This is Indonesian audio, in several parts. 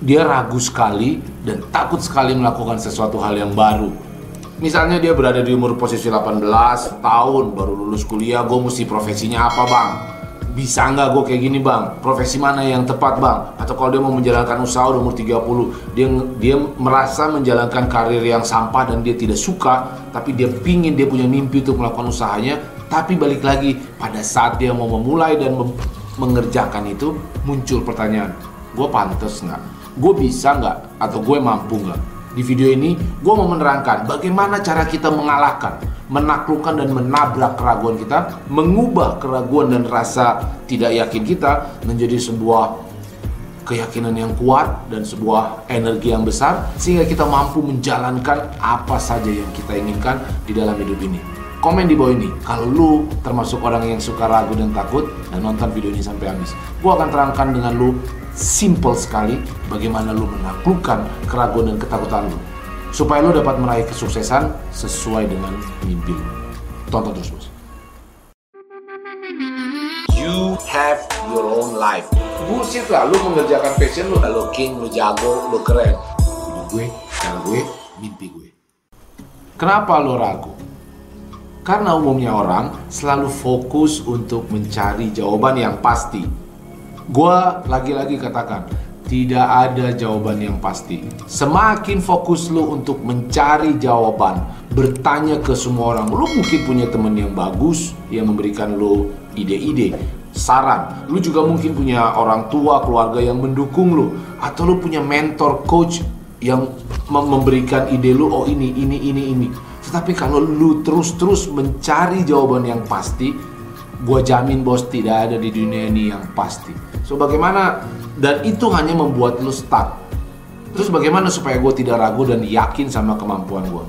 dia ragu sekali dan takut sekali melakukan sesuatu hal yang baru. Misalnya dia berada di umur posisi 18 tahun, baru lulus kuliah, gue mesti profesinya apa bang? Bisa nggak gue kayak gini bang? Profesi mana yang tepat bang? Atau kalau dia mau menjalankan usaha udah umur 30, dia dia merasa menjalankan karir yang sampah dan dia tidak suka, tapi dia pingin dia punya mimpi untuk melakukan usahanya, tapi balik lagi pada saat dia mau memulai dan mengerjakan itu muncul pertanyaan, gue pantas nggak? Gue bisa nggak? Atau gue mampu nggak? Di video ini, gue mau menerangkan bagaimana cara kita mengalahkan, menaklukkan dan menabrak keraguan kita, mengubah keraguan dan rasa tidak yakin kita menjadi sebuah keyakinan yang kuat dan sebuah energi yang besar sehingga kita mampu menjalankan apa saja yang kita inginkan di dalam hidup ini. Komen di bawah ini kalau lu termasuk orang yang suka ragu dan takut dan nonton video ini sampai habis. Gua akan terangkan dengan lu simple sekali bagaimana lu menaklukkan keraguan dan ketakutan lu supaya lu dapat meraih kesuksesan sesuai dengan mimpi lu. Tonton terus, Bos. You have your own life. Bullshit lah, lu mengerjakan passion lu, lu king, lu jago, lu keren. Hidup gue, cara gue, mimpi gue. Kenapa lu ragu? Karena umumnya orang selalu fokus untuk mencari jawaban yang pasti. Gua lagi-lagi katakan, tidak ada jawaban yang pasti. Semakin fokus lu untuk mencari jawaban, bertanya ke semua orang, lu mungkin punya temen yang bagus yang memberikan lu ide-ide, saran. Lu juga mungkin punya orang tua, keluarga yang mendukung lu, atau lu punya mentor, coach yang mem- memberikan ide lu, oh ini, ini, ini, ini. Tetapi kalau lu terus-terus mencari jawaban yang pasti, gua jamin bos tidak ada di dunia ini yang pasti. So bagaimana dan itu hanya membuat lu stuck. Terus bagaimana supaya gue tidak ragu dan yakin sama kemampuan gue?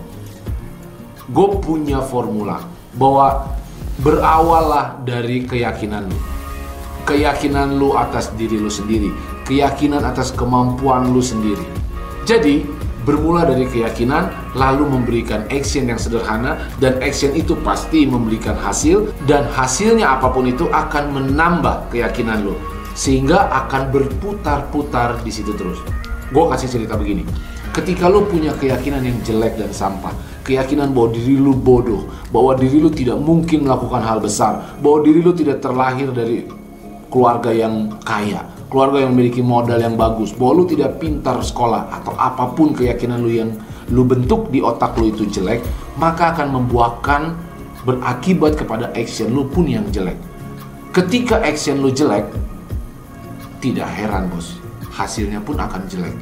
Gue punya formula bahwa berawallah dari keyakinan lu. Keyakinan lu atas diri lu sendiri, keyakinan atas kemampuan lu sendiri. Jadi, bermula dari keyakinan lalu memberikan action yang sederhana dan action itu pasti memberikan hasil dan hasilnya apa pun itu akan menambah keyakinan lo sehingga akan berputar-putar di situ terus. Gue kasih cerita begini. Ketika lo punya keyakinan yang jelek dan sampah, keyakinan bahwa diri lu bodoh, bahwa diri lu tidak mungkin melakukan hal besar, bahwa diri lu tidak terlahir dari keluarga yang kaya, keluarga yang memiliki modal yang bagus, bahwa lu tidak pintar sekolah atau apa pun keyakinan lu yang lu bentuk di otak lu itu jelek, maka akan membuahkan berakibat kepada action lu pun yang jelek. Ketika action lu jelek, tidak heran bos, hasilnya pun akan jelek.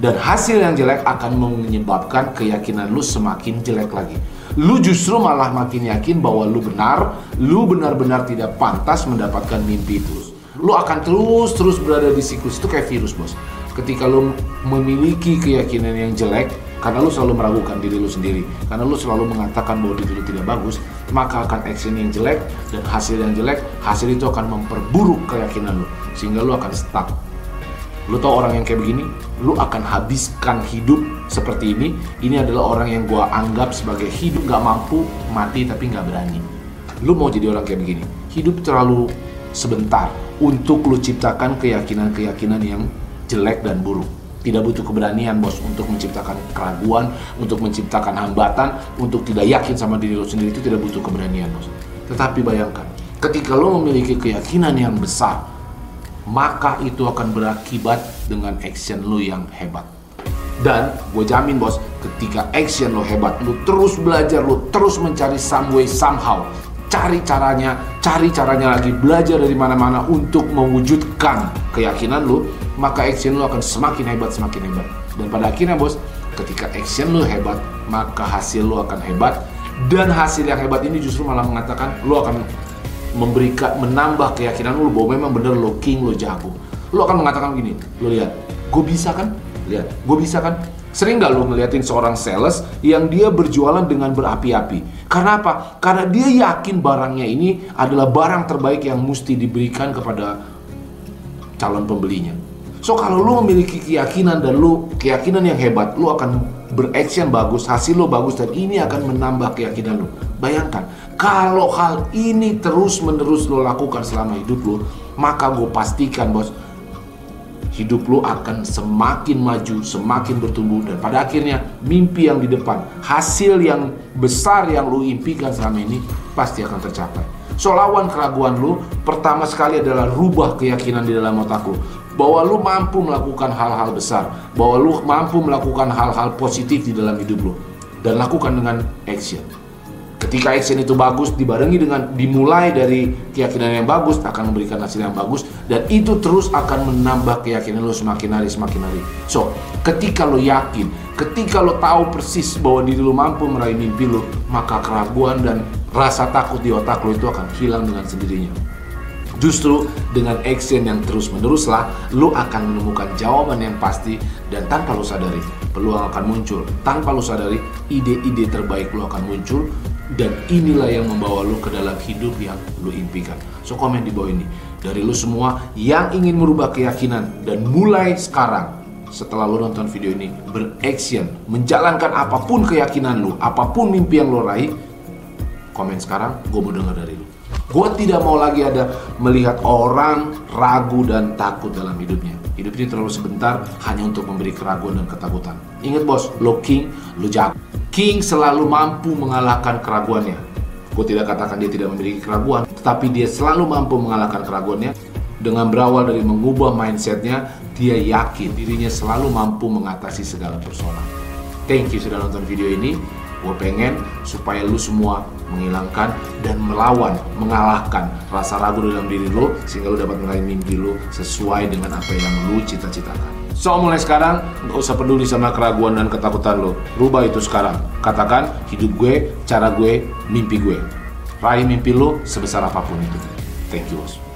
Dan hasil yang jelek akan menyebabkan keyakinan lu semakin jelek lagi. Lu justru malah makin yakin bahwa lu benar, lu benar-benar tidak pantas mendapatkan mimpi itu. Lu akan terus-terus berada di siklus itu kayak virus bos. Ketika lu memiliki keyakinan yang jelek, karena lu selalu meragukan diri lu sendiri, karena lu selalu mengatakan bahwa diri lu tidak bagus, maka akan action yang jelek dan hasil yang jelek, hasil itu akan memperburuk keyakinan lu, sehingga lu akan stuck. Lu tau orang yang kayak begini, lu akan habiskan hidup seperti ini. Ini adalah orang yang gua anggap sebagai hidup gak mampu, mati tapi gak berani. Lu mau jadi orang kayak begini, hidup terlalu sebentar untuk lu ciptakan keyakinan-keyakinan yang jelek dan buruk. Tidak butuh keberanian bos untuk menciptakan keraguan, untuk menciptakan hambatan, untuk tidak yakin sama diri lo sendiri itu tidak butuh keberanian bos. Tetapi bayangkan, ketika lo memiliki keyakinan yang besar, maka itu akan berakibat dengan action lo yang hebat. Dan gue jamin bos, ketika action lo hebat, lo terus belajar, lo terus mencari some way somehow, cari caranya, cari caranya lagi, belajar dari mana-mana untuk mewujudkan keyakinan lo, maka action lo akan semakin hebat, semakin hebat. Dan pada akhirnya bos, ketika action lo hebat, maka hasil lo akan hebat. Dan hasil yang hebat ini justru malah mengatakan lo akan memberikan menambah keyakinan lo bahwa memang bener lo king, lo jago. Lo akan mengatakan gini, lo lihat, gue bisa kan? Lihat, gue bisa kan? Sering gak lo ngeliatin seorang sales yang dia berjualan dengan berapi-api? Karena apa? Karena dia yakin barangnya ini adalah barang terbaik yang mesti diberikan kepada calon pembelinya. So kalau lo memiliki keyakinan dan lo keyakinan yang hebat, lo akan beraction bagus, hasil lo bagus dan ini akan menambah keyakinan lo. Bayangkan, kalau hal ini terus menerus lo lakukan selama hidup lo, maka gue pastikan bos, hidup lu akan semakin maju, semakin bertumbuh dan pada akhirnya mimpi yang di depan, hasil yang besar yang lu impikan selama ini pasti akan tercapai. So lawan keraguan lu pertama sekali adalah rubah keyakinan di dalam otak lu bahwa lu mampu melakukan hal-hal besar, bahwa lu mampu melakukan hal-hal positif di dalam hidup lu dan lakukan dengan action. Ketika action itu bagus dibarengi dengan dimulai dari keyakinan yang bagus akan memberikan hasil yang bagus dan itu terus akan menambah keyakinan lo semakin hari semakin hari. So, ketika lo yakin, ketika lo tahu persis bahwa diri lo mampu meraih mimpi lo, maka keraguan dan rasa takut di otak lo itu akan hilang dengan sendirinya. Justru dengan action yang terus menerus lah, lo akan menemukan jawaban yang pasti dan tanpa lo sadari, peluang akan muncul. Tanpa lo sadari, ide-ide terbaik lo akan muncul dan inilah yang membawa lu ke dalam hidup yang lu impikan. So komen di bawah ini. Dari lu semua yang ingin merubah keyakinan dan mulai sekarang setelah lu nonton video ini beraction, menjalankan apa pun keyakinan lu, apa pun mimpi yang lu raih, komen sekarang, gue mau dengar dari lu. Gue tidak mau lagi ada melihat orang ragu dan takut dalam hidupnya. Hidup ini terlalu sebentar hanya untuk memberi keraguan dan ketakutan. Ingat bos, lo king, lo jago. King selalu mampu mengalahkan keraguannya. Gue tidak katakan dia tidak memiliki keraguan, tetapi dia selalu mampu mengalahkan keraguannya dengan berawal dari mengubah mindsetnya, dia yakin dirinya selalu mampu mengatasi segala persoalan. Thank you sudah nonton video ini. Gue pengen supaya lu semua menghilangkan dan melawan, mengalahkan rasa ragu dalam diri lo sehingga lu dapat meraih mimpi lo sesuai dengan apa yang lu cita-citakan. So mulai sekarang nggak usah peduli sama keraguan dan ketakutan lo. Rubah itu sekarang. Katakan hidup gue, cara gue, mimpi gue. Raih mimpi lo sebesar apa pun itu. Thank you.